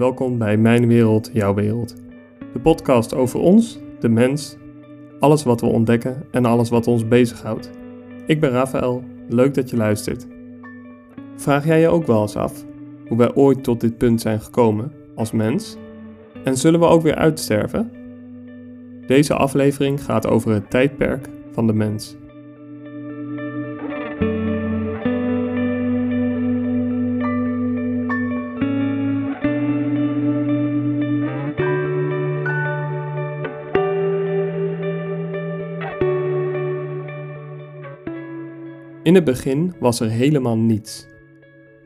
Welkom bij Mijn Wereld, Jouw Wereld. De podcast over ons, de mens, alles wat we ontdekken en alles wat ons bezighoudt. Ik ben Rafael, leuk dat je luistert. Vraag jij je ook wel eens af hoe wij ooit tot dit punt zijn gekomen als mens? En zullen we ook weer uitsterven? Deze aflevering gaat over het tijdperk van de mens. In het begin was er helemaal niets.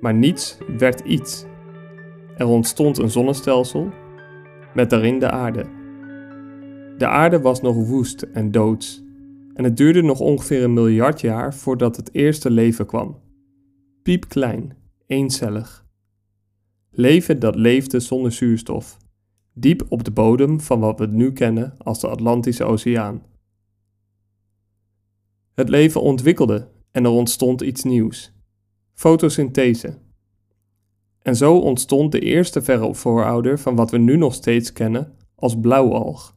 Maar niets werd iets. Er ontstond een zonnestelsel met daarin de aarde. De aarde was nog woest en doods. En het duurde nog ongeveer een miljard jaar voordat het eerste leven kwam. Piepklein, eencellig. Leven dat leefde zonder zuurstof, diep op de bodem van wat we nu kennen als de Atlantische Oceaan. Het leven ontwikkelde en er ontstond iets nieuws: fotosynthese. En zo ontstond de eerste verre voorouder van wat we nu nog steeds kennen als blauwalg.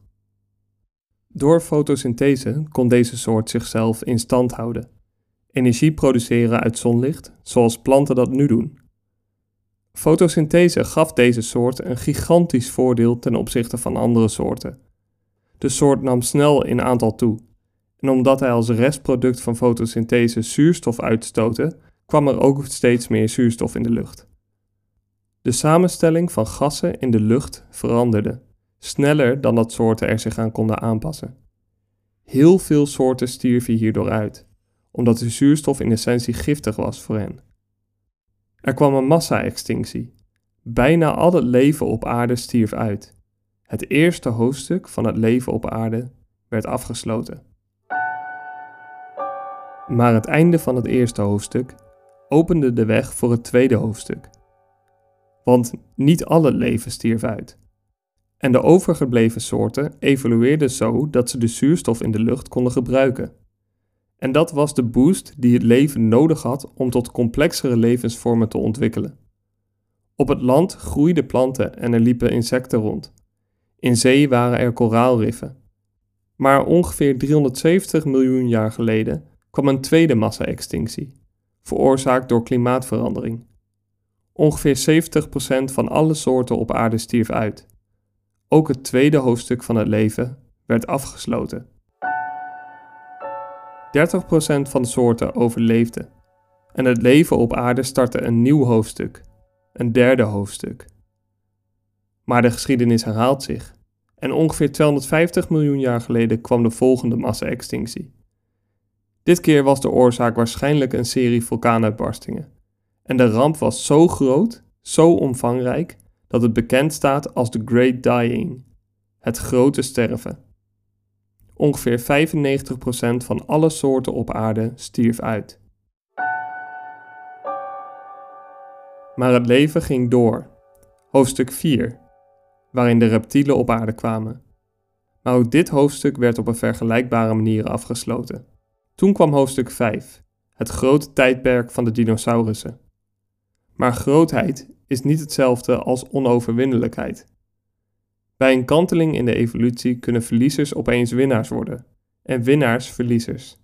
Door fotosynthese kon deze soort zichzelf in stand houden, energie produceren uit zonlicht, zoals planten dat nu doen. Fotosynthese gaf deze soort een gigantisch voordeel ten opzichte van andere soorten. De soort nam snel in aantal toe en omdat hij als restproduct van fotosynthese zuurstof uitstotte, kwam er ook steeds meer zuurstof in de lucht. De samenstelling van gassen in de lucht veranderde, sneller dan dat soorten er zich aan konden aanpassen. Heel veel soorten stierven hierdoor uit, omdat de zuurstof in essentie giftig was voor hen. Er kwam een massa-extinctie. Bijna al het leven op aarde stierf uit. Het eerste hoofdstuk van het leven op aarde werd afgesloten. Maar het einde van het eerste hoofdstuk opende de weg voor het tweede hoofdstuk. Want niet alle leven stierf uit. En de overgebleven soorten evolueerden zo dat ze de zuurstof in de lucht konden gebruiken. En dat was de boost die het leven nodig had om tot complexere levensvormen te ontwikkelen. Op het land groeiden planten en er liepen insecten rond. In zee waren er koraalriffen. Maar ongeveer 370 miljoen jaar geleden kwam een tweede massa-extinctie, veroorzaakt door klimaatverandering. Ongeveer 70% van alle soorten op aarde stierf uit. Ook het tweede hoofdstuk van het leven werd afgesloten. 30% van de soorten overleefde en het leven op aarde startte een nieuw hoofdstuk, een derde hoofdstuk. Maar de geschiedenis herhaalt zich en ongeveer 250 miljoen jaar geleden kwam de volgende massa-extinctie. Dit keer was de oorzaak waarschijnlijk een serie vulkaanuitbarstingen. En de ramp was zo groot, zo omvangrijk, dat het bekend staat als The Great Dying, het grote sterven. Ongeveer 95% van alle soorten op aarde stierf uit. Maar het leven ging door. Hoofdstuk 4, waarin de reptielen op aarde kwamen. Maar ook dit hoofdstuk werd op een vergelijkbare manier afgesloten. Toen kwam hoofdstuk 5, het grote tijdperk van de dinosaurussen. Maar grootheid is niet hetzelfde als onoverwinnelijkheid. Bij een kanteling in de evolutie kunnen verliezers opeens winnaars worden en winnaars verliezers.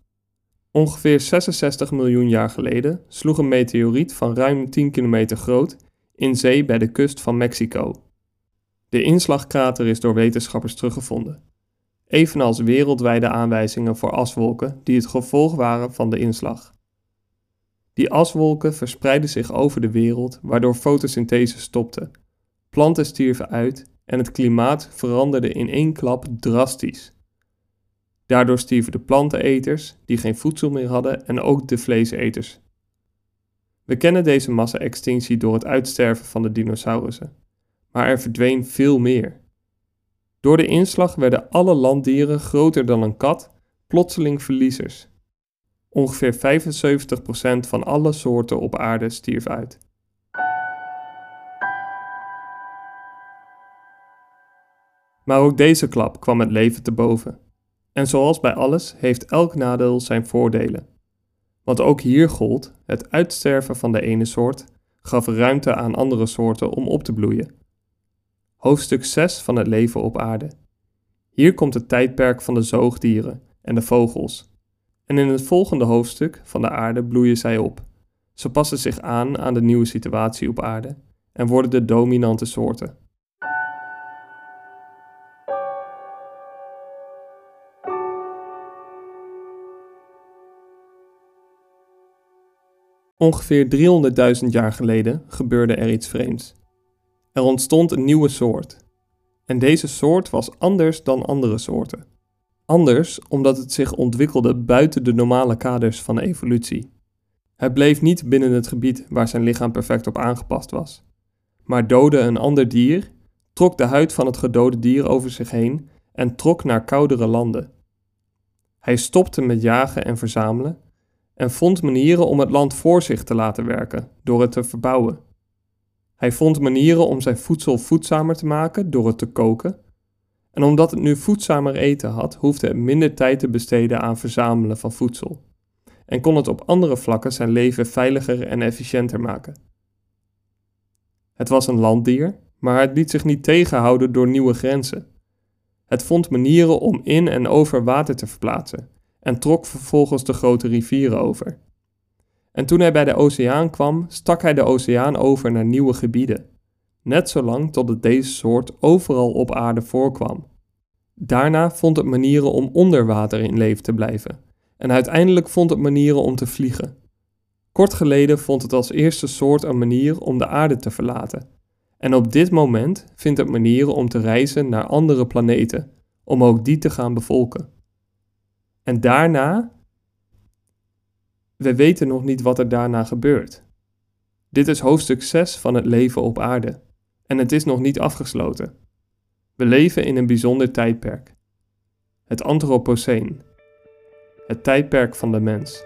Ongeveer 66 miljoen jaar geleden sloeg een meteoriet van ruim 10 kilometer groot in zee bij de kust van Mexico. De inslagkrater is door wetenschappers teruggevonden evenals wereldwijde aanwijzingen voor aswolken die het gevolg waren van de inslag. Die aswolken verspreidden zich over de wereld, waardoor fotosynthese stopte. Planten stierven uit en het klimaat veranderde in één klap drastisch. Daardoor stierven de planteneters, die geen voedsel meer hadden, en ook de vleeseters. We kennen deze massa-extinctie door het uitsterven van de dinosaurussen, maar er verdween veel meer. Door de inslag werden alle landdieren groter dan een kat plotseling verliezers. Ongeveer 75% van alle soorten op aarde stierf uit. Maar ook deze klap kwam het leven te boven. En zoals bij alles heeft elk nadeel zijn voordelen. Want ook hier gold: het uitsterven van de ene soort gaf ruimte aan andere soorten om op te bloeien. Hoofdstuk 6 van het leven op aarde. Hier komt het tijdperk van de zoogdieren en de vogels. En in het volgende hoofdstuk van de aarde bloeien zij op. Ze passen zich aan aan de nieuwe situatie op aarde en worden de dominante soorten. Ongeveer 300.000 jaar geleden gebeurde er iets vreemds. Er ontstond een nieuwe soort. En deze soort was anders dan andere soorten. Anders omdat het zich ontwikkelde buiten de normale kaders van de evolutie. Het bleef niet binnen het gebied waar zijn lichaam perfect op aangepast was, maar doodde een ander dier, trok de huid van het gedode dier over zich heen en trok naar koudere landen. Hij stopte met jagen en verzamelen en vond manieren om het land voor zich te laten werken door het te verbouwen. Hij vond manieren om zijn voedsel voedzamer te maken door het te koken. En omdat het nu voedzamer eten had, hoefde het minder tijd te besteden aan verzamelen van voedsel. En kon het op andere vlakken zijn leven veiliger en efficiënter maken. Het was een landdier, maar het liet zich niet tegenhouden door nieuwe grenzen. Het vond manieren om in en over water te verplaatsen en trok vervolgens de grote rivieren over. En toen hij bij de oceaan kwam, stak hij de oceaan over naar nieuwe gebieden, net zolang totdat deze soort overal op aarde voorkwam. Daarna vond het manieren om onder water in leven te blijven, en uiteindelijk vond het manieren om te vliegen. Kort geleden vond het als eerste soort een manier om de aarde te verlaten. En op dit moment vindt het manieren om te reizen naar andere planeten, om ook die te gaan bevolken. En daarna, we weten nog niet wat er daarna gebeurt. Dit is hoofdstuk 6 van het leven op aarde en het is nog niet afgesloten. We leven in een bijzonder tijdperk. Het Anthropoceen. Het tijdperk van de mens.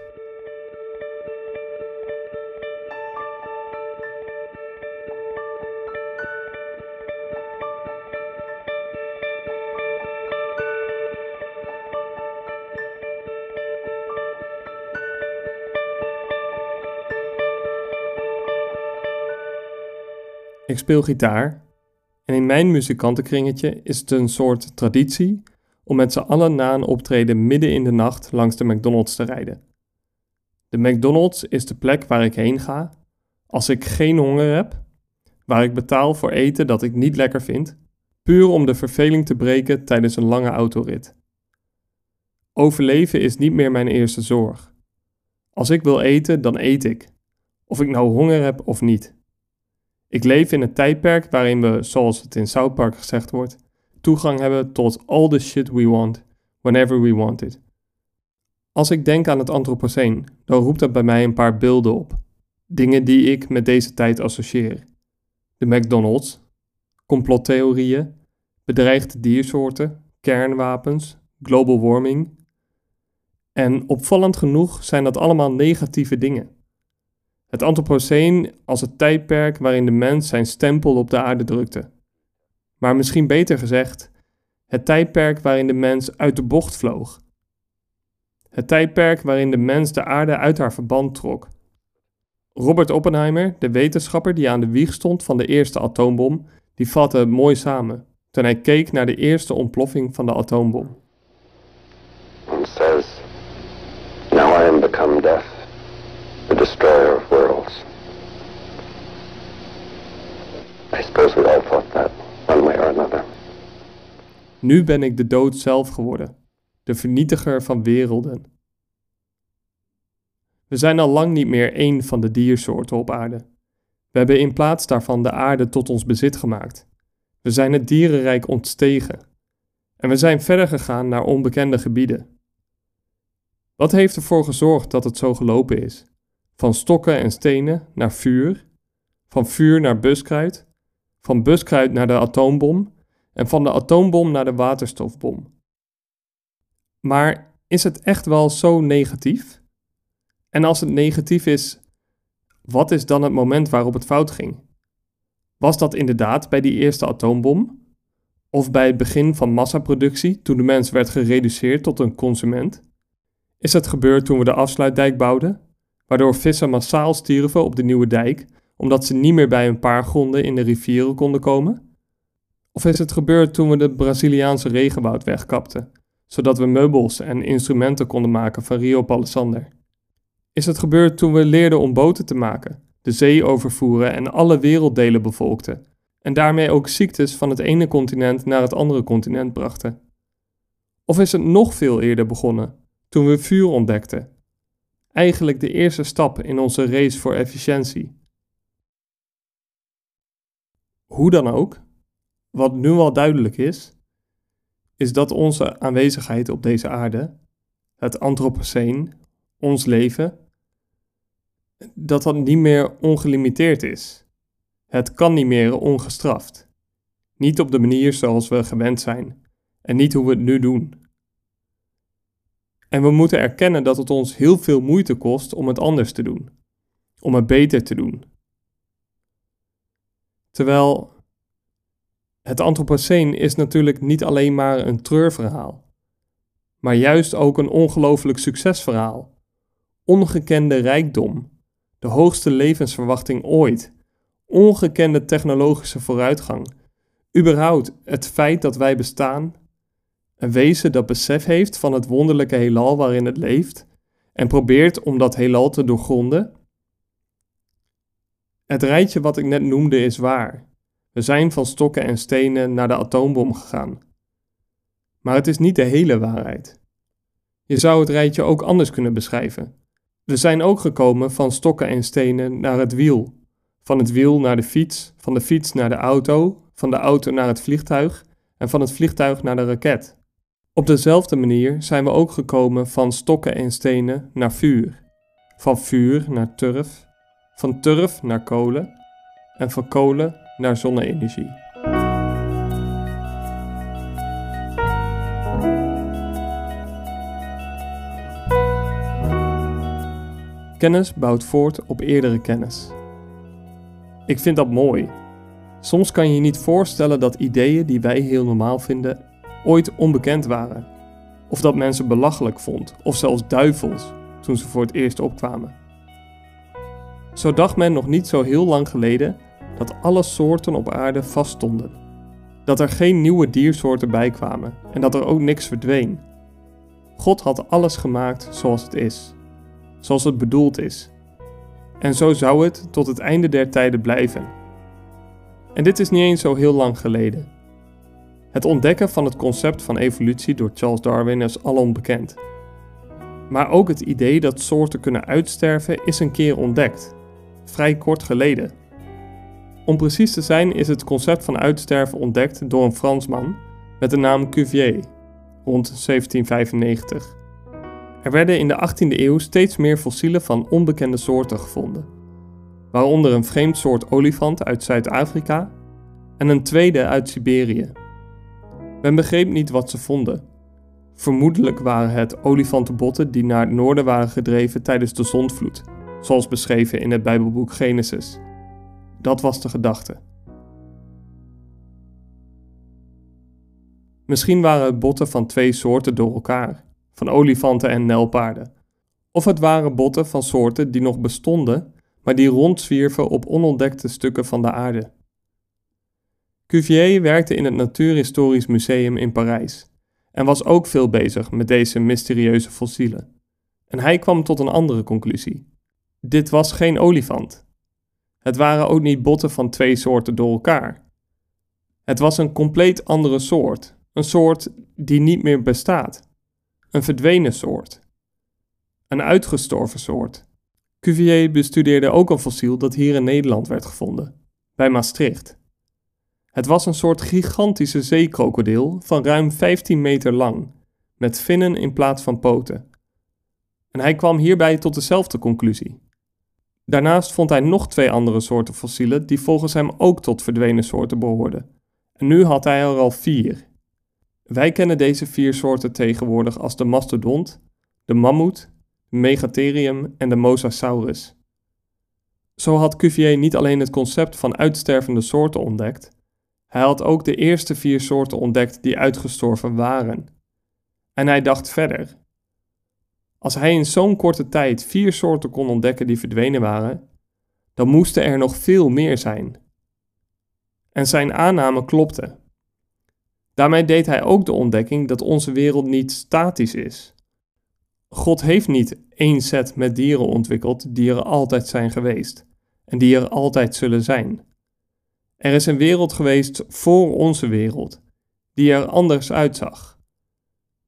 Ik speel gitaar en in mijn muzikantenkringetje is het een soort traditie om met z'n allen na een optreden midden in de nacht langs de McDonald's te rijden. De McDonald's is de plek waar ik heen ga als ik geen honger heb, waar ik betaal voor eten dat ik niet lekker vind, puur om de verveling te breken tijdens een lange autorit. Overleven is niet meer mijn eerste zorg. Als ik wil eten, dan eet ik, of ik nou honger heb of niet. Ik leef in een tijdperk waarin we, zoals het in South Park gezegd wordt, toegang hebben tot all the shit we want, whenever we want it. Als ik denk aan het Anthropoceen, dan roept dat bij mij een paar beelden op. Dingen die ik met deze tijd associeer. De McDonald's, complottheorieën, bedreigde diersoorten, kernwapens, global warming. En opvallend genoeg zijn dat allemaal negatieve dingen. Het Anthropoceen als het tijdperk waarin de mens zijn stempel op de aarde drukte. Maar misschien beter gezegd, het tijdperk waarin de mens uit de bocht vloog. Het tijdperk waarin de mens de aarde uit haar verband trok. Robert Oppenheimer, de wetenschapper die aan de wieg stond van de eerste atoombom, die vatte het mooi samen toen hij keek naar de eerste ontploffing van de atoombom. says, Now I am become death, the destroyer of worlds. I suppose we all thought that, one way or another. Nu ben ik de dood zelf geworden, de vernietiger van werelden. We zijn al lang niet meer één van de diersoorten op aarde. We hebben in plaats daarvan de aarde tot ons bezit gemaakt. We zijn het dierenrijk ontstegen. En we zijn verder gegaan naar onbekende gebieden. Wat heeft ervoor gezorgd dat het zo gelopen is? Van stokken en stenen naar vuur, van vuur naar buskruid, van buskruid naar de atoombom en van de atoombom naar de waterstofbom. Maar is het echt wel zo negatief? En als het negatief is, wat is dan het moment waarop het fout ging? Was dat inderdaad bij die eerste atoombom? Of bij het begin van massaproductie, toen de mens werd gereduceerd tot een consument? Is het gebeurd toen we de afsluitdijk bouwden, waardoor vissen massaal stierven op de nieuwe dijk, omdat ze niet meer bij een paar gronden in de rivieren konden komen? Of is het gebeurd toen we de Braziliaanse regenwoud wegkapten, zodat we meubels en instrumenten konden maken van Rio Palisander? Is het gebeurd toen we leerden om boten te maken, de zee overvoeren en alle werelddelen bevolkten, en daarmee ook ziektes van het ene continent naar het andere continent brachten? Of is het nog veel eerder begonnen, toen we vuur ontdekten? Eigenlijk de eerste stap in onze race voor efficiëntie. Hoe dan ook, wat nu al duidelijk is, is dat onze aanwezigheid op deze aarde, het Anthropoceen, ons leven, dat dat niet meer ongelimiteerd is. Het kan niet meer ongestraft. Niet op de manier zoals we gewend zijn en niet hoe we het nu doen. En we moeten erkennen dat het ons heel veel moeite kost om het anders te doen, om het beter te doen. Terwijl het Anthropoceen is natuurlijk niet alleen maar een treurverhaal, maar juist ook een ongelooflijk succesverhaal. Ongekende rijkdom, de hoogste levensverwachting ooit, ongekende technologische vooruitgang, überhaupt het feit dat wij bestaan, een wezen dat besef heeft van het wonderlijke heelal waarin het leeft en probeert om dat heelal te doorgronden. Het rijtje wat ik net noemde is waar. We zijn van stokken en stenen naar de atoombom gegaan. Maar het is niet de hele waarheid. Je zou het rijtje ook anders kunnen beschrijven. We zijn ook gekomen van stokken en stenen naar het wiel, van het wiel naar de fiets, van de fiets naar de auto, van de auto naar het vliegtuig en van het vliegtuig naar de raket. Op dezelfde manier zijn we ook gekomen van stokken en stenen naar vuur, van vuur naar turf, van turf naar kolen en van kolen naar zonne-energie. Kennis bouwt voort op eerdere kennis. Ik vind dat mooi. Soms kan je je niet voorstellen dat ideeën die wij heel normaal vinden ooit onbekend waren. Of dat mensen belachelijk vond, of zelfs duivels, toen ze voor het eerst opkwamen. Zo dacht men nog niet zo heel lang geleden dat alle soorten op aarde vaststonden. Dat er geen nieuwe diersoorten bijkwamen en dat er ook niks verdween. God had alles gemaakt zoals het is, zoals het bedoeld is. En zo zou het tot het einde der tijden blijven. En dit is niet eens zo heel lang geleden. Het ontdekken van het concept van evolutie door Charles Darwin is alom bekend. Maar ook het idee dat soorten kunnen uitsterven is een keer ontdekt, vrij kort geleden. Om precies te zijn is het concept van uitsterven ontdekt door een Fransman met de naam Cuvier, rond 1795. Er werden in de 18e eeuw steeds meer fossielen van onbekende soorten gevonden, waaronder een vreemd soort olifant uit Zuid-Afrika en een tweede uit Siberië. Men begreep niet wat ze vonden. Vermoedelijk waren het olifantenbotten die naar het noorden waren gedreven tijdens de zondvloed, zoals beschreven in het Bijbelboek Genesis. Dat was de gedachte. Misschien waren het botten van twee soorten door elkaar, van olifanten en nelpaarden. Of het waren botten van soorten die nog bestonden, maar die rondzwierven op onontdekte stukken van de aarde. Cuvier werkte in het Natuurhistorisch Museum in Parijs en was ook veel bezig met deze mysterieuze fossielen. En hij kwam tot een andere conclusie. Dit was geen olifant. Het waren ook niet botten van twee soorten door elkaar. Het was een compleet andere soort, een soort die niet meer bestaat. Een verdwenen soort. Een uitgestorven soort. Cuvier bestudeerde ook een fossiel dat hier in Nederland werd gevonden, bij Maastricht. Het was een soort gigantische zeekrokodil van ruim 15 meter lang, met vinnen in plaats van poten. En hij kwam hierbij tot dezelfde conclusie. Daarnaast vond hij nog twee andere soorten fossielen die volgens hem ook tot verdwenen soorten behoorden. En nu had hij er al vier. Wij kennen deze vier soorten tegenwoordig als de mastodont, de mammoet, de megatherium en de mosasaurus. Zo had Cuvier niet alleen het concept van uitstervende soorten ontdekt, hij had ook de eerste vier soorten ontdekt die uitgestorven waren. En hij dacht verder. Als hij in zo'n korte tijd vier soorten kon ontdekken die verdwenen waren, dan moesten er nog veel meer zijn. En zijn aanname klopte. Daarmee deed hij ook de ontdekking dat onze wereld niet statisch is. God heeft niet één set met dieren ontwikkeld die er altijd zijn geweest en die er altijd zullen zijn. Er is een wereld geweest voor onze wereld, die er anders uitzag.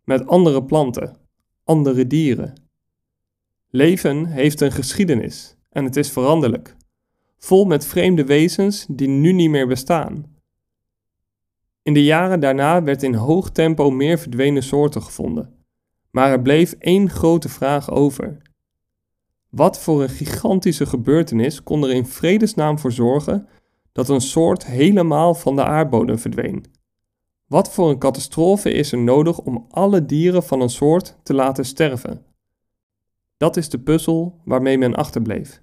Met andere planten, andere dieren. Leven heeft een geschiedenis en het is veranderlijk, vol met vreemde wezens die nu niet meer bestaan. In de jaren daarna werd in hoog tempo meer verdwenen soorten gevonden, maar er bleef één grote vraag over. Wat voor een gigantische gebeurtenis kon er in vredesnaam voor zorgen dat een soort helemaal van de aardbodem verdween? Wat voor een catastrofe is er nodig om alle dieren van een soort te laten sterven? Dat is de puzzel waarmee men achterbleef.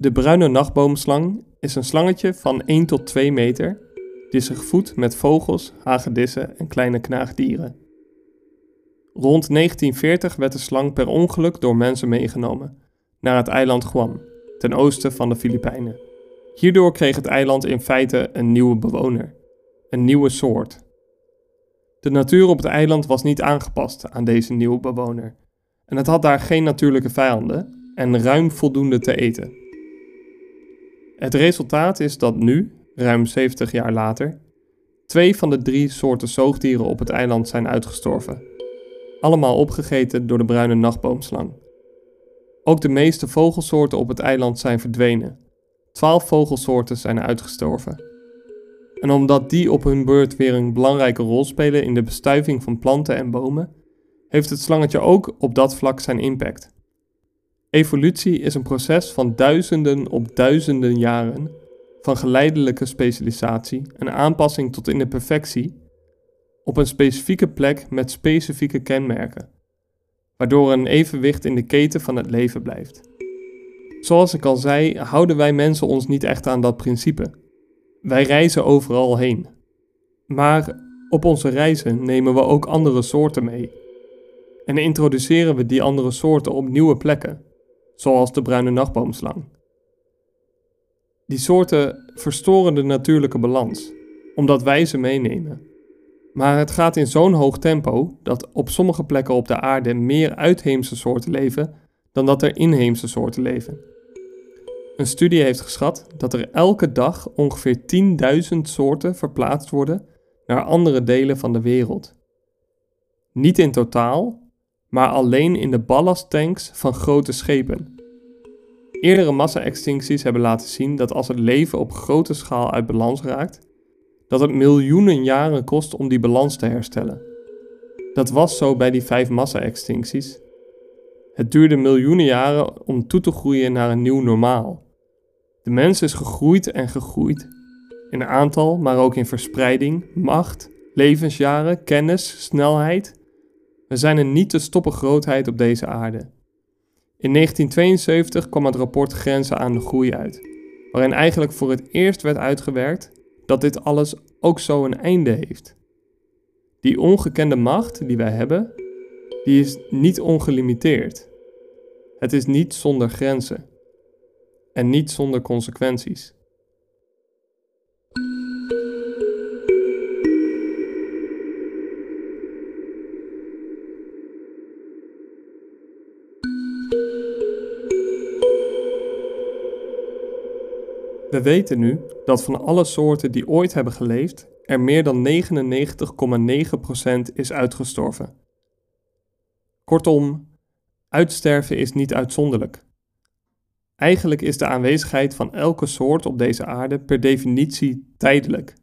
De bruine nachtboomslang is een slangetje van 1 tot 2 meter die zich voedt met vogels, hagedissen en kleine knaagdieren. Rond 1940 werd de slang per ongeluk door mensen meegenomen naar het eiland Guam, ten oosten van de Filipijnen. Hierdoor kreeg het eiland in feite een nieuwe bewoner, een nieuwe soort. De natuur op het eiland was niet aangepast aan deze nieuwe bewoner en het had daar geen natuurlijke vijanden en ruim voldoende te eten. Het resultaat is dat nu, ruim 70 jaar later, twee van de drie soorten zoogdieren op het eiland zijn uitgestorven. Allemaal opgegeten door de bruine nachtboomslang. Ook de meeste vogelsoorten op het eiland zijn verdwenen. Twaalf vogelsoorten zijn uitgestorven. En omdat die op hun beurt weer een belangrijke rol spelen in de bestuiving van planten en bomen, heeft het slangetje ook op dat vlak zijn impact. Evolutie is een proces van duizenden op duizenden jaren van geleidelijke specialisatie en aanpassing tot in de perfectie op een specifieke plek met specifieke kenmerken, waardoor een evenwicht in de keten van het leven blijft. Zoals ik al zei, houden wij mensen ons niet echt aan dat principe. Wij reizen overal heen. Maar op onze reizen nemen we ook andere soorten mee. En introduceren we die andere soorten op nieuwe plekken, zoals de bruine nachtboomslang. Die soorten verstoren de natuurlijke balans, omdat wij ze meenemen. Maar het gaat in zo'n hoog tempo dat op sommige plekken op de aarde meer uitheemse soorten leven dan dat er inheemse soorten leven. Een studie heeft geschat dat er elke dag ongeveer 10.000 soorten verplaatst worden naar andere delen van de wereld. Niet in totaal, maar alleen in de ballasttanks van grote schepen. Eerdere massa-extincties hebben laten zien dat als het leven op grote schaal uit balans raakt, dat het miljoenen jaren kost om die balans te herstellen. Dat was zo bij die vijf massa-extincties. Het duurde miljoenen jaren om toe te groeien naar een nieuw normaal. De mens is gegroeid en gegroeid. In aantal, maar ook in verspreiding, macht, levensjaren, kennis, snelheid. We zijn een niet te stoppen grootheid op deze aarde. In 1972 kwam het rapport Grenzen aan de Groei uit, waarin eigenlijk voor het eerst werd uitgewerkt dat dit alles ook zo een einde heeft. Die ongekende macht die wij hebben, die is niet ongelimiteerd. Het is niet zonder grenzen en niet zonder consequenties. We weten nu dat van alle soorten die ooit hebben geleefd, er meer dan 99,9% is uitgestorven. Kortom, uitsterven is niet uitzonderlijk. Eigenlijk is de aanwezigheid van elke soort op deze aarde per definitie tijdelijk.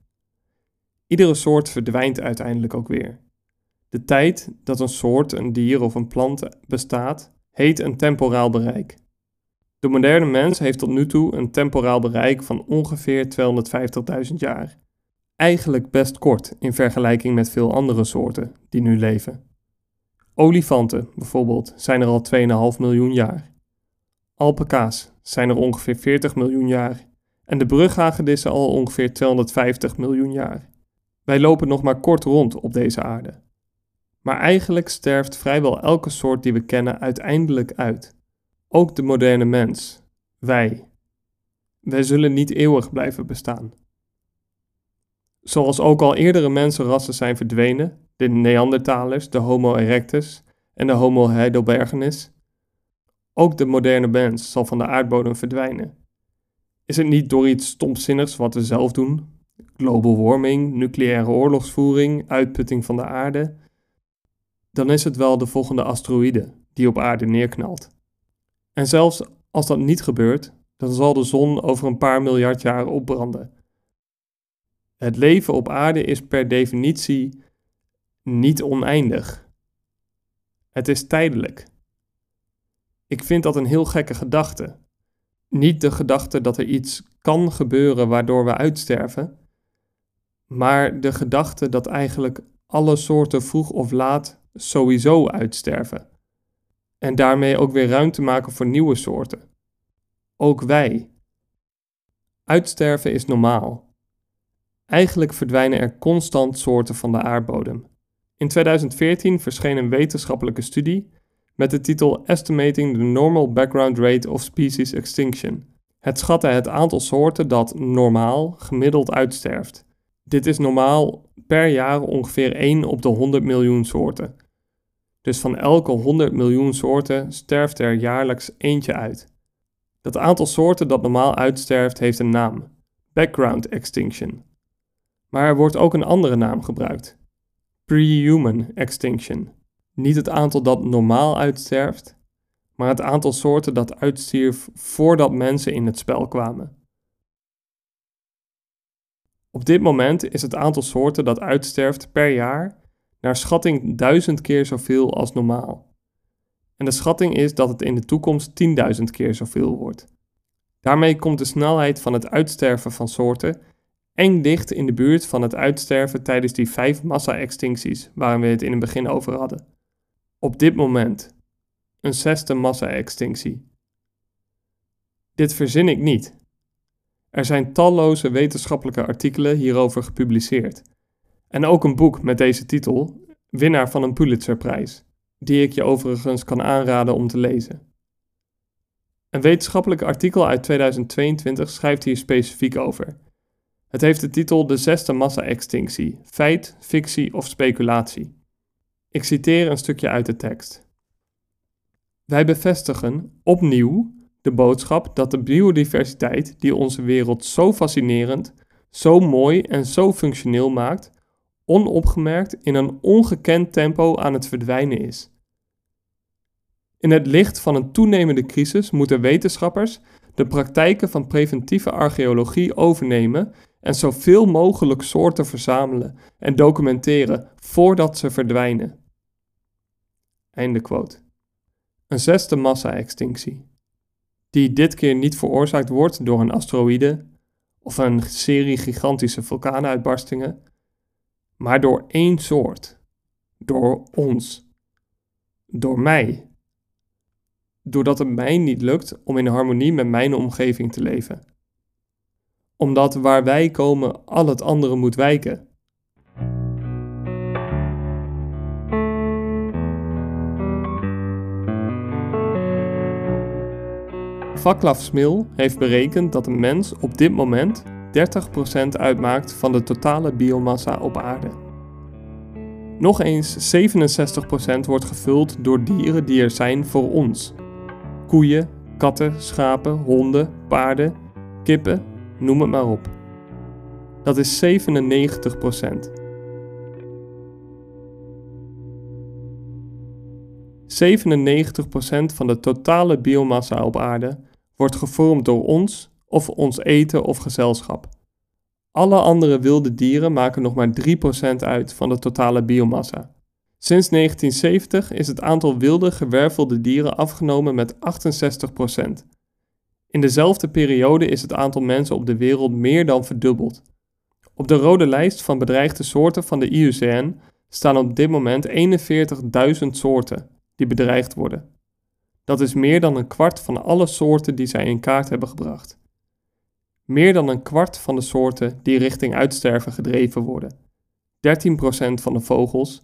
Iedere soort verdwijnt uiteindelijk ook weer. De tijd dat een soort, een dier of een plant bestaat, heet een temporaal bereik. De moderne mens heeft tot nu toe een temporaal bereik van ongeveer 250.000 jaar. Eigenlijk best kort in vergelijking met veel andere soorten die nu leven. Olifanten bijvoorbeeld zijn er al 2,5 miljoen jaar. Alpaca's zijn er ongeveer 40 miljoen jaar en de brughagedissen al ongeveer 250 miljoen jaar. Wij lopen nog maar kort rond op deze aarde. Maar eigenlijk sterft vrijwel elke soort die we kennen uiteindelijk uit. Ook de moderne mens, wij. Wij zullen niet eeuwig blijven bestaan. Zoals ook al eerdere mensenrassen zijn verdwenen, de Neandertalers, de Homo erectus en de Homo heidelbergensis, ook de moderne mens zal van de aardbodem verdwijnen. Is het niet door iets stomzinnigs wat we zelf doen? Global warming, nucleaire oorlogsvoering, uitputting van de aarde? Dan is het wel de volgende asteroïde die op aarde neerknalt. En zelfs als dat niet gebeurt, dan zal de zon over een paar miljard jaar opbranden. Het leven op aarde is per definitie niet oneindig. Het is tijdelijk. Ik vind dat een heel gekke gedachte. Niet de gedachte dat er iets kan gebeuren waardoor we uitsterven, maar de gedachte dat eigenlijk alle soorten vroeg of laat sowieso uitsterven. En daarmee ook weer ruimte maken voor nieuwe soorten. Ook wij. Uitsterven is normaal. Eigenlijk verdwijnen er constant soorten van de aardbodem. In 2014 verscheen een wetenschappelijke studie met de titel Estimating the Normal Background Rate of Species Extinction. Het schatten het aantal soorten dat normaal gemiddeld uitsterft. Dit is normaal per jaar ongeveer 1 op de 100 miljoen soorten. Dus van elke 100 miljoen soorten sterft er jaarlijks eentje uit. Dat aantal soorten dat normaal uitsterft heeft een naam: background extinction. Maar er wordt ook een andere naam gebruikt: pre-human extinction. Niet het aantal dat normaal uitsterft, maar het aantal soorten dat uitstierf voordat mensen in het spel kwamen. Op dit moment is het aantal soorten dat uitsterft per jaar naar schatting duizend keer zoveel als normaal. En de schatting is dat het in de toekomst 10.000 keer zoveel wordt. Daarmee komt de snelheid van het uitsterven van soorten eng dicht in de buurt van het uitsterven tijdens die vijf massa-extincties waar we het in het begin over hadden. Op dit moment een zesde massa-extinctie. Dit verzin ik niet. Er zijn talloze wetenschappelijke artikelen hierover gepubliceerd. En ook een boek met deze titel, winnaar van een Pulitzerprijs, die ik je overigens kan aanraden om te lezen. Een wetenschappelijk artikel uit 2022 schrijft hier specifiek over. Het heeft de titel De zesde massa-extinctie: feit, fictie of speculatie. Ik citeer een stukje uit de tekst. Wij bevestigen opnieuw de boodschap dat de biodiversiteit die onze wereld zo fascinerend, zo mooi en zo functioneel maakt, onopgemerkt in een ongekend tempo aan het verdwijnen is. In het licht van een toenemende crisis moeten wetenschappers de praktijken van preventieve archeologie overnemen en zoveel mogelijk soorten verzamelen en documenteren voordat ze verdwijnen. Einde quote. Een zesde massa-extinctie, die dit keer niet veroorzaakt wordt door een asteroïde of een serie gigantische vulkaanuitbarstingen, maar door één soort, door ons, door mij, doordat het mij niet lukt om in harmonie met mijn omgeving te leven. Omdat waar wij komen al het andere moet wijken. Vaclav Smil heeft berekend dat een mens op dit moment 30% uitmaakt van de totale biomassa op aarde. Nog eens 67% wordt gevuld door dieren die er zijn voor ons. Koeien, katten, schapen, honden, paarden, kippen, noem het maar op. Dat is 97%. 97% van de totale biomassa op aarde wordt gevormd door ons of ons eten of gezelschap. Alle andere wilde dieren maken nog maar 3% uit van de totale biomassa. Sinds 1970 is het aantal wilde gewervelde dieren afgenomen met 68%. In dezelfde periode is het aantal mensen op de wereld meer dan verdubbeld. Op de rode lijst van bedreigde soorten van de IUCN staan op dit moment 41.000 soorten die bedreigd worden. Dat is meer dan een kwart van alle soorten die zij in kaart hebben gebracht. Meer dan een kwart van de soorten die richting uitsterven gedreven worden. 13% van de vogels,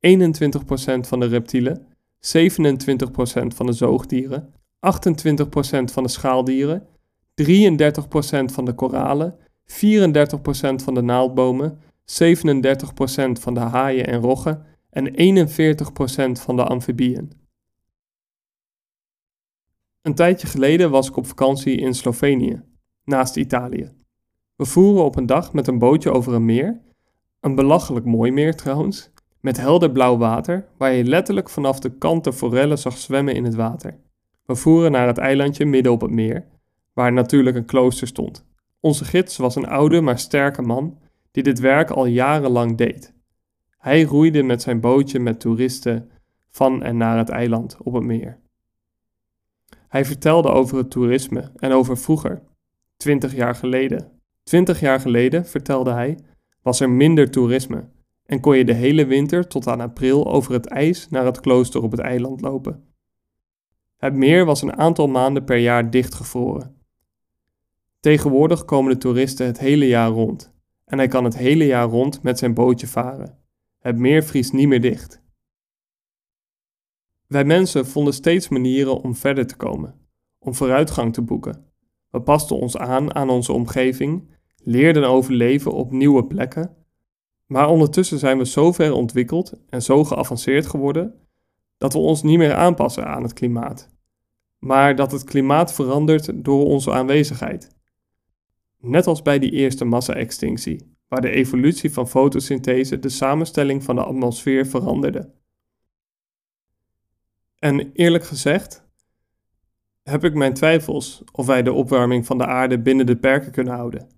21% van de reptielen, 27% van de zoogdieren, 28% van de schaaldieren, 33% van de koralen, 34% van de naaldbomen, 37% van de haaien en roggen en 41% van de amfibieën. Een tijdje geleden was ik op vakantie in Slovenië, naast Italië. We voeren op een dag met een bootje over een meer, een belachelijk mooi meer trouwens, met helder blauw water, waar je letterlijk vanaf de kant de forellen zag zwemmen in het water. We voeren naar het eilandje midden op het meer, waar natuurlijk een klooster stond. Onze gids was een oude maar sterke man die dit werk al jarenlang deed. Hij roeide met zijn bootje met toeristen van en naar het eiland op het meer. Hij vertelde over het toerisme en over vroeger, twintig jaar geleden. Twintig jaar geleden, vertelde hij, was er minder toerisme en kon je de hele winter tot aan april over het ijs naar het klooster op het eiland lopen. Het meer was een aantal maanden per jaar dichtgevroren. Tegenwoordig komen de toeristen het hele jaar rond en hij kan het hele jaar rond met zijn bootje varen. Het meer vriest niet meer dicht. Wij mensen vonden steeds manieren om verder te komen, om vooruitgang te boeken. We pasten ons aan aan onze omgeving, leerden overleven op nieuwe plekken. Maar ondertussen zijn we zo ver ontwikkeld en zo geavanceerd geworden dat we ons niet meer aanpassen aan het klimaat, maar dat het klimaat verandert door onze aanwezigheid. Net als bij die eerste massa-extinctie, waar de evolutie van fotosynthese de samenstelling van de atmosfeer veranderde. En eerlijk gezegd heb ik mijn twijfels of wij de opwarming van de aarde binnen de perken kunnen houden.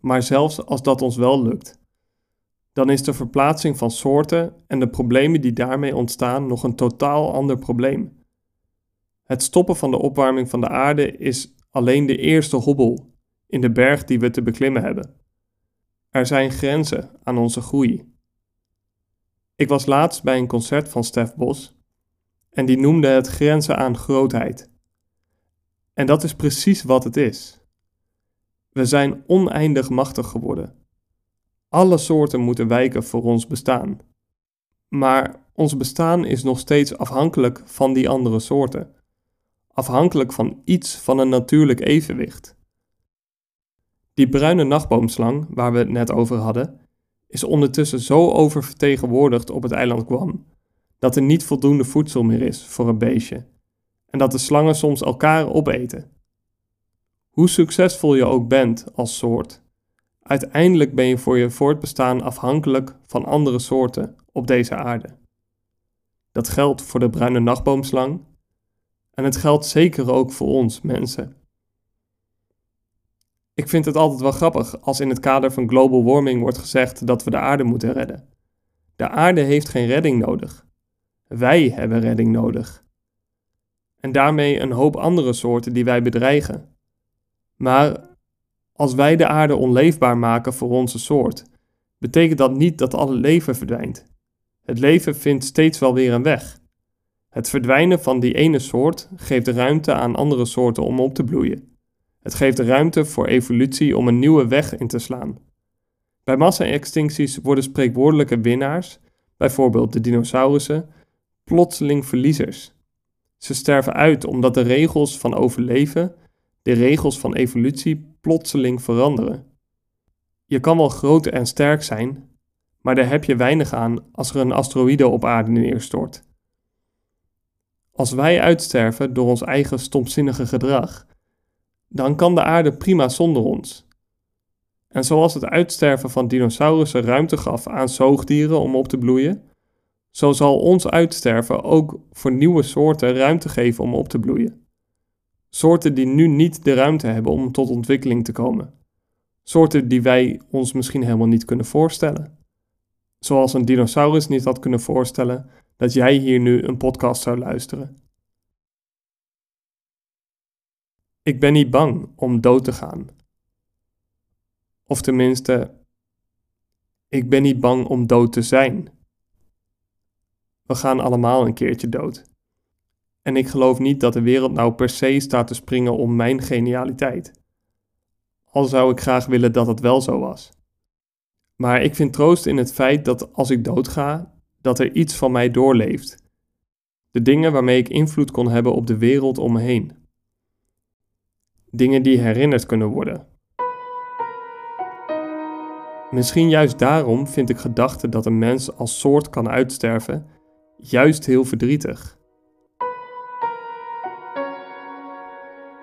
Maar zelfs als dat ons wel lukt, dan is de verplaatsing van soorten en de problemen die daarmee ontstaan nog een totaal ander probleem. Het stoppen van de opwarming van de aarde is alleen de eerste hobbel in de berg die we te beklimmen hebben. Er zijn grenzen aan onze groei. Ik was laatst bij een concert van Stef Bos en die noemde het grenzen aan grootheid. En dat is precies wat het is. We zijn oneindig machtig geworden. Alle soorten moeten wijken voor ons bestaan. Maar ons bestaan is nog steeds afhankelijk van die andere soorten. Afhankelijk van iets van een natuurlijk evenwicht. Die bruine nachtboomslang, waar we het net over hadden, is ondertussen zo oververtegenwoordigd op het eiland Guam dat er niet voldoende voedsel meer is voor een beestje en dat de slangen soms elkaar opeten. Hoe succesvol je ook bent als soort, uiteindelijk ben je voor je voortbestaan afhankelijk van andere soorten op deze aarde. Dat geldt voor de bruine nachtboomslang en het geldt zeker ook voor ons mensen. Ik vind het altijd wel grappig als in het kader van global warming wordt gezegd dat we de aarde moeten redden. De aarde heeft geen redding nodig. Wij hebben redding nodig. En daarmee een hoop andere soorten die wij bedreigen. Maar als wij de aarde onleefbaar maken voor onze soort, betekent dat niet dat alle leven verdwijnt. Het leven vindt steeds wel weer een weg. Het verdwijnen van die ene soort geeft ruimte aan andere soorten om op te bloeien. Het geeft ruimte voor evolutie om een nieuwe weg in te slaan. Bij massa-extincties worden spreekwoordelijke winnaars, bijvoorbeeld de dinosaurussen, plotseling verliezers. Ze sterven uit omdat de regels van overleven, de regels van evolutie, plotseling veranderen. Je kan wel groot en sterk zijn, maar daar heb je weinig aan als er een asteroïde op aarde neerstort. Als wij uitsterven door ons eigen stomzinnige gedrag, dan kan de aarde prima zonder ons. En zoals het uitsterven van dinosaurussen ruimte gaf aan zoogdieren om op te bloeien, zo zal ons uitsterven ook voor nieuwe soorten ruimte geven om op te bloeien. Soorten die nu niet de ruimte hebben om tot ontwikkeling te komen. Soorten die wij ons misschien helemaal niet kunnen voorstellen. Zoals een dinosaurus niet had kunnen voorstellen dat jij hier nu een podcast zou luisteren. Ik ben niet bang om dood te gaan. Of tenminste, ik ben niet bang om dood te zijn. We gaan allemaal een keertje dood. En ik geloof niet dat de wereld nou per se staat te springen om mijn genialiteit. Al zou ik graag willen dat het wel zo was. Maar ik vind troost in het feit dat als ik doodga, dat er iets van mij doorleeft. De dingen waarmee ik invloed kon hebben op de wereld om me heen. Dingen die herinnerd kunnen worden. Misschien juist daarom vind ik gedachten dat een mens als soort kan uitsterven juist heel verdrietig.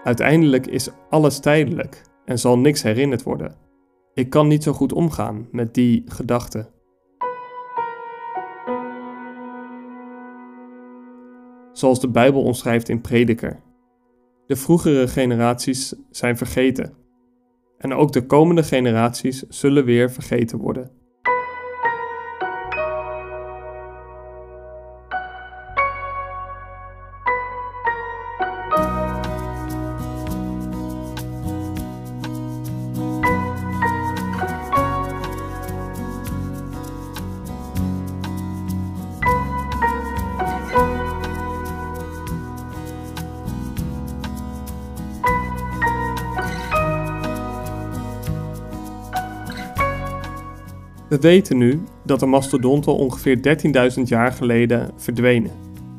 Uiteindelijk is alles tijdelijk en zal niks herinnerd worden. Ik kan niet zo goed omgaan met die gedachte. Zoals de Bijbel omschrijft in Prediker. De vroegere generaties zijn vergeten. En ook de komende generaties zullen weer vergeten worden. We weten nu dat de mastodonten ongeveer 13.000 jaar geleden verdwenen.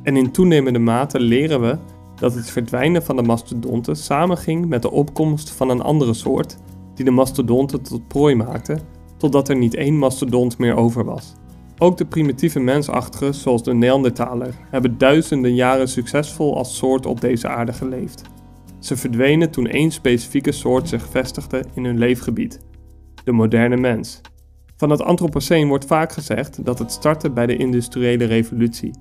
En in toenemende mate leren we dat het verdwijnen van de mastodonten samenging met de opkomst van een andere soort die de mastodonten tot prooi maakte, totdat er niet één mastodont meer over was. Ook de primitieve mensachtigen, zoals de Neandertaler, hebben duizenden jaren succesvol als soort op deze aarde geleefd. Ze verdwenen toen één specifieke soort zich vestigde in hun leefgebied: de moderne mens. Van het Anthropoceen wordt vaak gezegd dat het startte bij de industriële revolutie,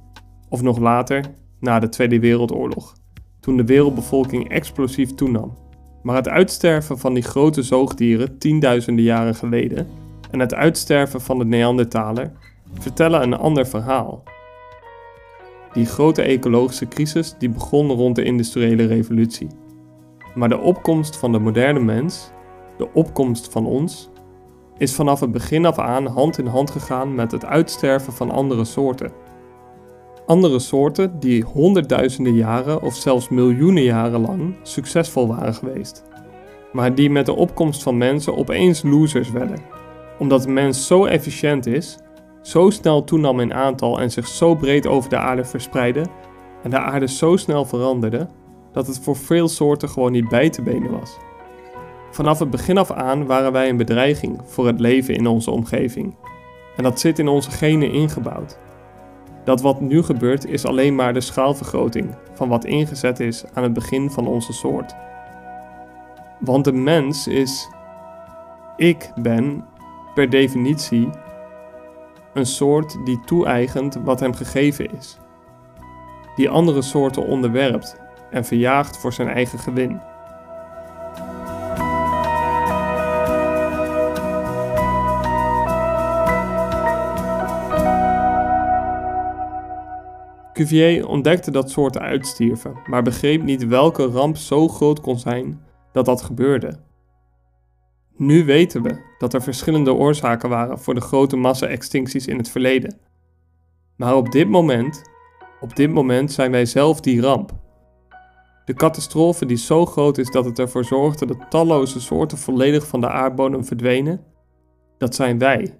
of nog later, na de Tweede Wereldoorlog, toen de wereldbevolking explosief toenam. Maar het uitsterven van die grote zoogdieren tienduizenden jaren geleden en het uitsterven van de Neandertaler vertellen een ander verhaal. Die grote ecologische crisis die begon rond de industriële revolutie. Maar de opkomst van de moderne mens, de opkomst van ons, is vanaf het begin af aan hand in hand gegaan met het uitsterven van andere soorten. Andere soorten die honderdduizenden jaren of zelfs miljoenen jaren lang succesvol waren geweest, maar die met de opkomst van mensen opeens losers werden, omdat de mens zo efficiënt is, zo snel toenam in aantal en zich zo breed over de aarde verspreidde en de aarde zo snel veranderde dat het voor veel soorten gewoon niet bij te benen was. Vanaf het begin af aan waren wij een bedreiging voor het leven in onze omgeving. En dat zit in onze genen ingebouwd. Dat wat nu gebeurt is alleen maar de schaalvergroting van wat ingezet is aan het begin van onze soort. Want de mens is, ik ben, per definitie, een soort die toe-eigent wat hem gegeven is. Die andere soorten onderwerpt en verjaagt voor zijn eigen gewin. Cuvier ontdekte dat soorten uitstierven, maar begreep niet welke ramp zo groot kon zijn dat dat gebeurde. Nu weten we dat er verschillende oorzaken waren voor de grote massa-extincties in het verleden. Maar op dit moment, op dit moment zijn wij zelf die ramp. De catastrofe die zo groot is dat het ervoor zorgde dat talloze soorten volledig van de aardbodem verdwenen, dat zijn wij.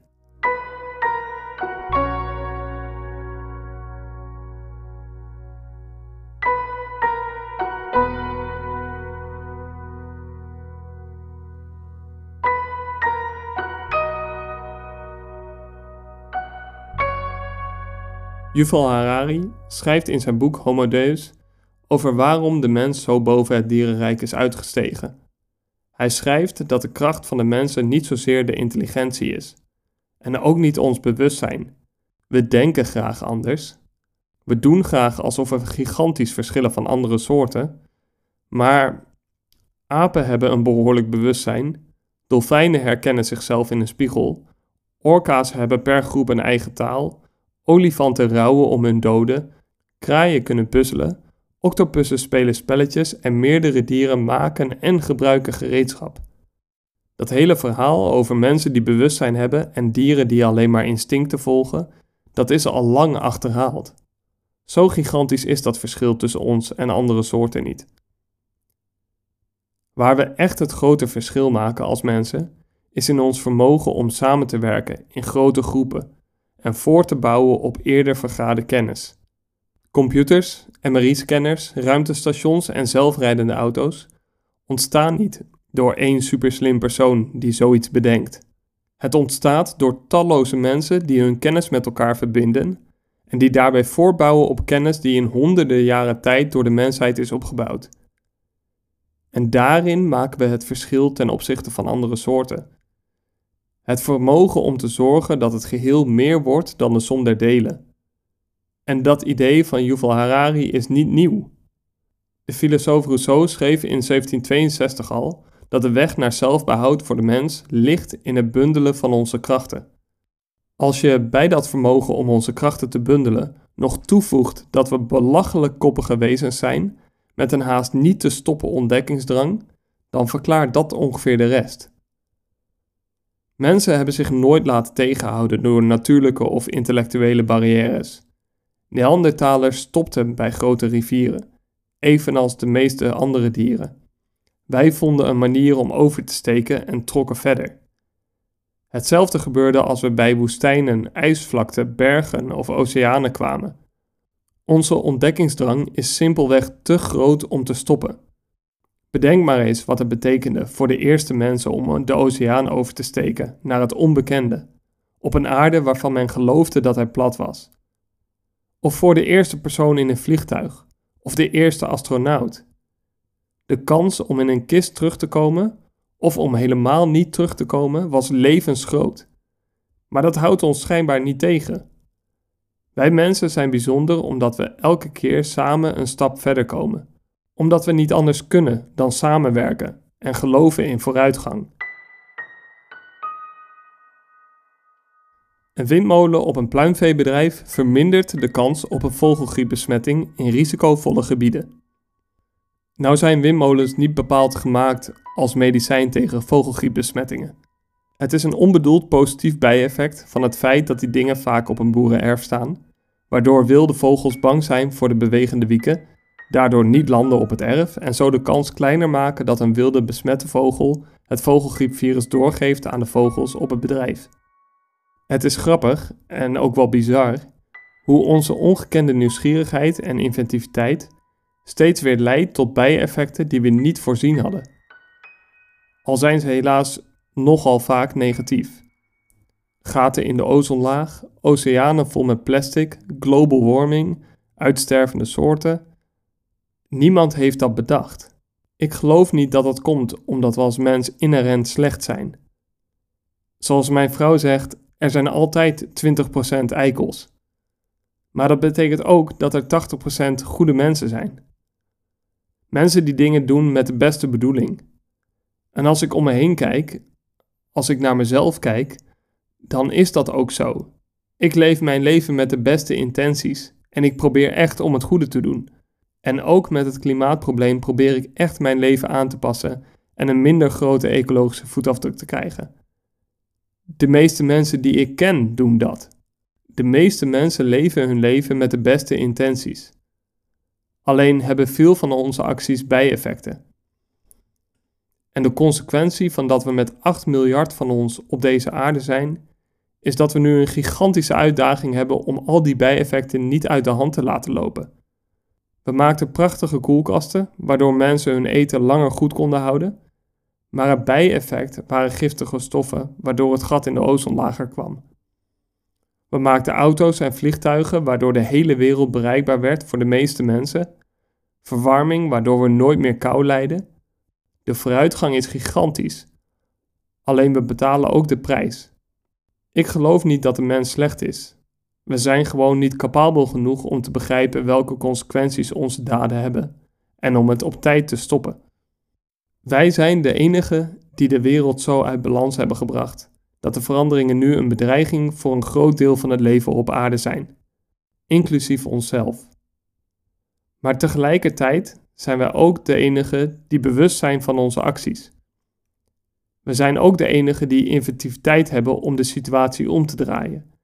Yuval Harari schrijft in zijn boek Homo Deus over waarom de mens zo boven het dierenrijk is uitgestegen. Hij schrijft dat de kracht van de mensen niet zozeer de intelligentie is, en ook niet ons bewustzijn. We denken graag anders. We doen graag alsof we gigantisch verschillen van andere soorten, maar apen hebben een behoorlijk bewustzijn, dolfijnen herkennen zichzelf in een spiegel, orka's hebben per groep een eigen taal Olifanten rouwen om hun doden, kraaien kunnen puzzelen, octopussen spelen spelletjes en meerdere dieren maken en gebruiken gereedschap. Dat hele verhaal over mensen die bewustzijn hebben en dieren die alleen maar instincten volgen, dat is al lang achterhaald. Zo gigantisch is dat verschil tussen ons en andere soorten niet. Waar we echt het grote verschil maken als mensen, is in ons vermogen om samen te werken in grote groepen en voor te bouwen op eerder vergade kennis. Computers, MRI-scanners, ruimtestations en zelfrijdende auto's ontstaan niet door één superslim persoon die zoiets bedenkt. Het ontstaat door talloze mensen die hun kennis met elkaar verbinden en die daarbij voorbouwen op kennis die in honderden jaren tijd door de mensheid is opgebouwd. En daarin maken we het verschil ten opzichte van andere soorten. Het vermogen om te zorgen dat het geheel meer wordt dan de som der delen. En dat idee van Yuval Harari is niet nieuw. De filosoof Rousseau schreef in 1762 al dat de weg naar zelfbehoud voor de mens ligt in het bundelen van onze krachten. Als je bij dat vermogen om onze krachten te bundelen nog toevoegt dat we belachelijk koppige wezens zijn, met een haast niet te stoppen ontdekkingsdrang, dan verklaart dat ongeveer de rest. Mensen hebben zich nooit laten tegenhouden door natuurlijke of intellectuele barrières. Neandertalers stopten bij grote rivieren, evenals de meeste andere dieren. Wij vonden een manier om over te steken en trokken verder. Hetzelfde gebeurde als we bij woestijnen, ijsvlakten, bergen of oceanen kwamen. Onze ontdekkingsdrang is simpelweg te groot om te stoppen. Bedenk maar eens wat het betekende voor de eerste mensen om de oceaan over te steken naar het onbekende, op een aarde waarvan men geloofde dat hij plat was. Of voor de eerste persoon in een vliegtuig, of de eerste astronaut. De kans om in een kist terug te komen, of om helemaal niet terug te komen, was levensgroot. Maar dat houdt ons schijnbaar niet tegen. Wij mensen zijn bijzonder omdat we elke keer samen een stap verder komen. Omdat we niet anders kunnen dan samenwerken en geloven in vooruitgang. Een windmolen op een pluimveebedrijf vermindert de kans op een vogelgriepbesmetting in risicovolle gebieden. Nou zijn windmolens niet bepaald gemaakt als medicijn tegen vogelgriepbesmettingen. Het is een onbedoeld positief bijeffect van het feit dat die dingen vaak op een boerenerf staan, waardoor wilde vogels bang zijn voor de bewegende wieken, daardoor niet landen op het erf en zo de kans kleiner maken dat een wilde besmette vogel het vogelgriepvirus doorgeeft aan de vogels op het bedrijf. Het is grappig en ook wel bizar hoe onze ongekende nieuwsgierigheid en inventiviteit steeds weer leidt tot bijeffecten die we niet voorzien hadden. Al zijn ze helaas nogal vaak negatief. Gaten in de ozonlaag, oceanen vol met plastic, global warming, uitstervende soorten. Niemand heeft dat bedacht. Ik geloof niet dat dat komt omdat we als mens inherent slecht zijn. Zoals mijn vrouw zegt, er zijn altijd 20% eikels. Maar dat betekent ook dat er 80% goede mensen zijn. Mensen die dingen doen met de beste bedoeling. En als ik om me heen kijk, als ik naar mezelf kijk, dan is dat ook zo. Ik leef mijn leven met de beste intenties en ik probeer echt om het goede te doen. En ook met het klimaatprobleem probeer ik echt mijn leven aan te passen en een minder grote ecologische voetafdruk te krijgen. De meeste mensen die ik ken doen dat. De meeste mensen leven hun leven met de beste intenties. Alleen hebben veel van onze acties bijeffecten. En de consequentie van dat we met 8 miljard van ons op deze aarde zijn, is dat we nu een gigantische uitdaging hebben om al die bijeffecten niet uit de hand te laten lopen. We maakten prachtige koelkasten, waardoor mensen hun eten langer goed konden houden, maar het bijeffect waren giftige stoffen, waardoor het gat in de ozonlager kwam. We maakten auto's en vliegtuigen, waardoor de hele wereld bereikbaar werd voor de meeste mensen. Verwarming, waardoor we nooit meer kou lijden. De vooruitgang is gigantisch. Alleen we betalen ook de prijs. Ik geloof niet dat de mens slecht is. We zijn gewoon niet capabel genoeg om te begrijpen welke consequenties onze daden hebben en om het op tijd te stoppen. Wij zijn de enigen die de wereld zo uit balans hebben gebracht dat de veranderingen nu een bedreiging voor een groot deel van het leven op aarde zijn, inclusief onszelf. Maar tegelijkertijd zijn wij ook de enigen die bewust zijn van onze acties. We zijn ook de enigen die inventiviteit hebben om de situatie om te draaien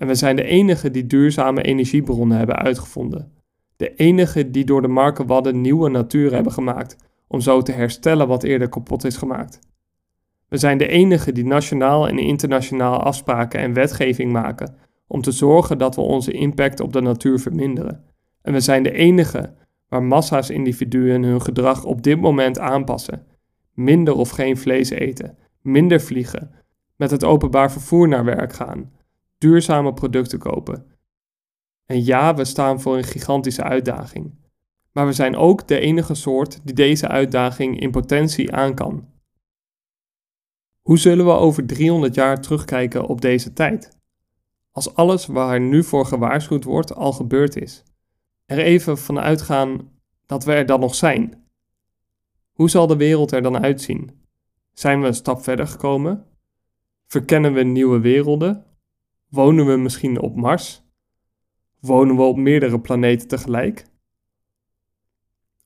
En we zijn de enige die duurzame energiebronnen hebben uitgevonden. De enige die door de markenwadden nieuwe natuur hebben gemaakt om zo te herstellen wat eerder kapot is gemaakt. We zijn de enige die nationaal en internationaal afspraken en wetgeving maken om te zorgen dat we onze impact op de natuur verminderen. En we zijn de enige waar massa's individuen hun gedrag op dit moment aanpassen. Minder of geen vlees eten, minder vliegen, met het openbaar vervoer naar werk gaan, duurzame producten kopen. En ja, we staan voor een gigantische uitdaging. Maar we zijn ook de enige soort die deze uitdaging in potentie aan kan. Hoe zullen we over 300 jaar terugkijken op deze tijd? Als alles waar nu voor gewaarschuwd wordt al gebeurd is. Er even vanuit gaan dat we er dan nog zijn. Hoe zal de wereld er dan uitzien? Zijn we een stap verder gekomen? Verkennen we nieuwe werelden? Wonen we misschien op Mars? Wonen we op meerdere planeten tegelijk?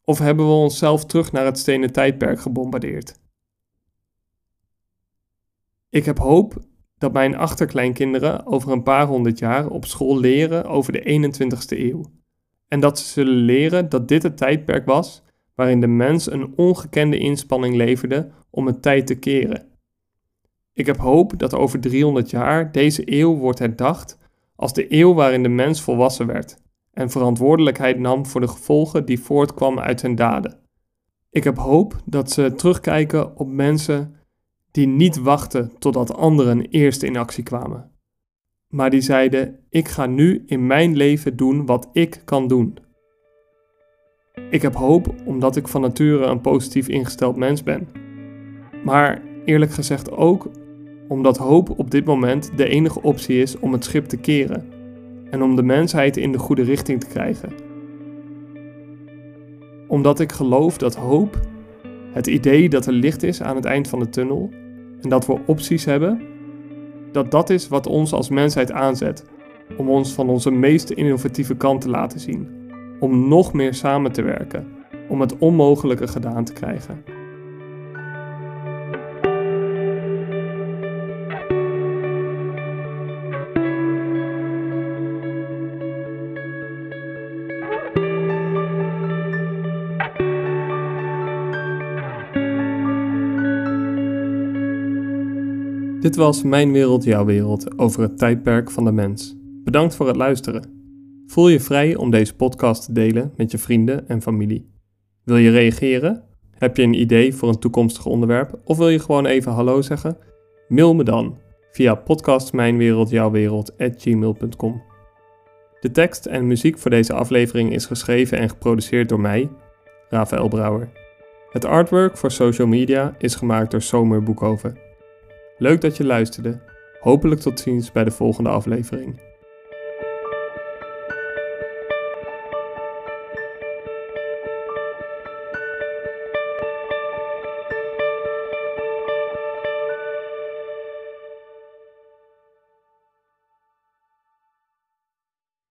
Of hebben we onszelf terug naar het stenen tijdperk gebombardeerd? Ik heb hoop dat mijn achterkleinkinderen over een paar honderd jaar op school leren over de 21ste eeuw. En dat ze zullen leren dat dit het tijdperk was waarin de mens een ongekende inspanning leverde om het tijd te keren. Ik heb hoop dat over 300 jaar deze eeuw wordt herdacht als de eeuw waarin de mens volwassen werd en verantwoordelijkheid nam voor de gevolgen die voortkwamen uit zijn daden. Ik heb hoop dat ze terugkijken op mensen die niet wachten totdat anderen eerst in actie kwamen, maar die zeiden: Ik ga nu in mijn leven doen wat ik kan doen. Ik heb hoop omdat ik van nature een positief ingesteld mens ben. Maar eerlijk gezegd ook omdat hoop op dit moment de enige optie is om het schip te keren en om de mensheid in de goede richting te krijgen. Omdat ik geloof dat hoop, het idee dat er licht is aan het eind van de tunnel en dat we opties hebben, dat dat is wat ons als mensheid aanzet om ons van onze meest innovatieve kant te laten zien, om nog meer samen te werken, om het onmogelijke gedaan te krijgen. Dit was Mijn Wereld, Jouw Wereld over het tijdperk van de mens. Bedankt voor het luisteren. Voel je vrij om deze podcast te delen met je vrienden en familie. Wil je reageren? Heb je een idee voor een toekomstig onderwerp? Of wil je gewoon even hallo zeggen? Mail me dan via podcastmijnwereldjouwwereld.gmail.com De tekst en muziek voor deze aflevering is geschreven en geproduceerd door mij, Rafael Brouwer. Het artwork voor social media is gemaakt door Somer Boekhoven. Leuk dat je luisterde. Hopelijk tot ziens bij de volgende aflevering.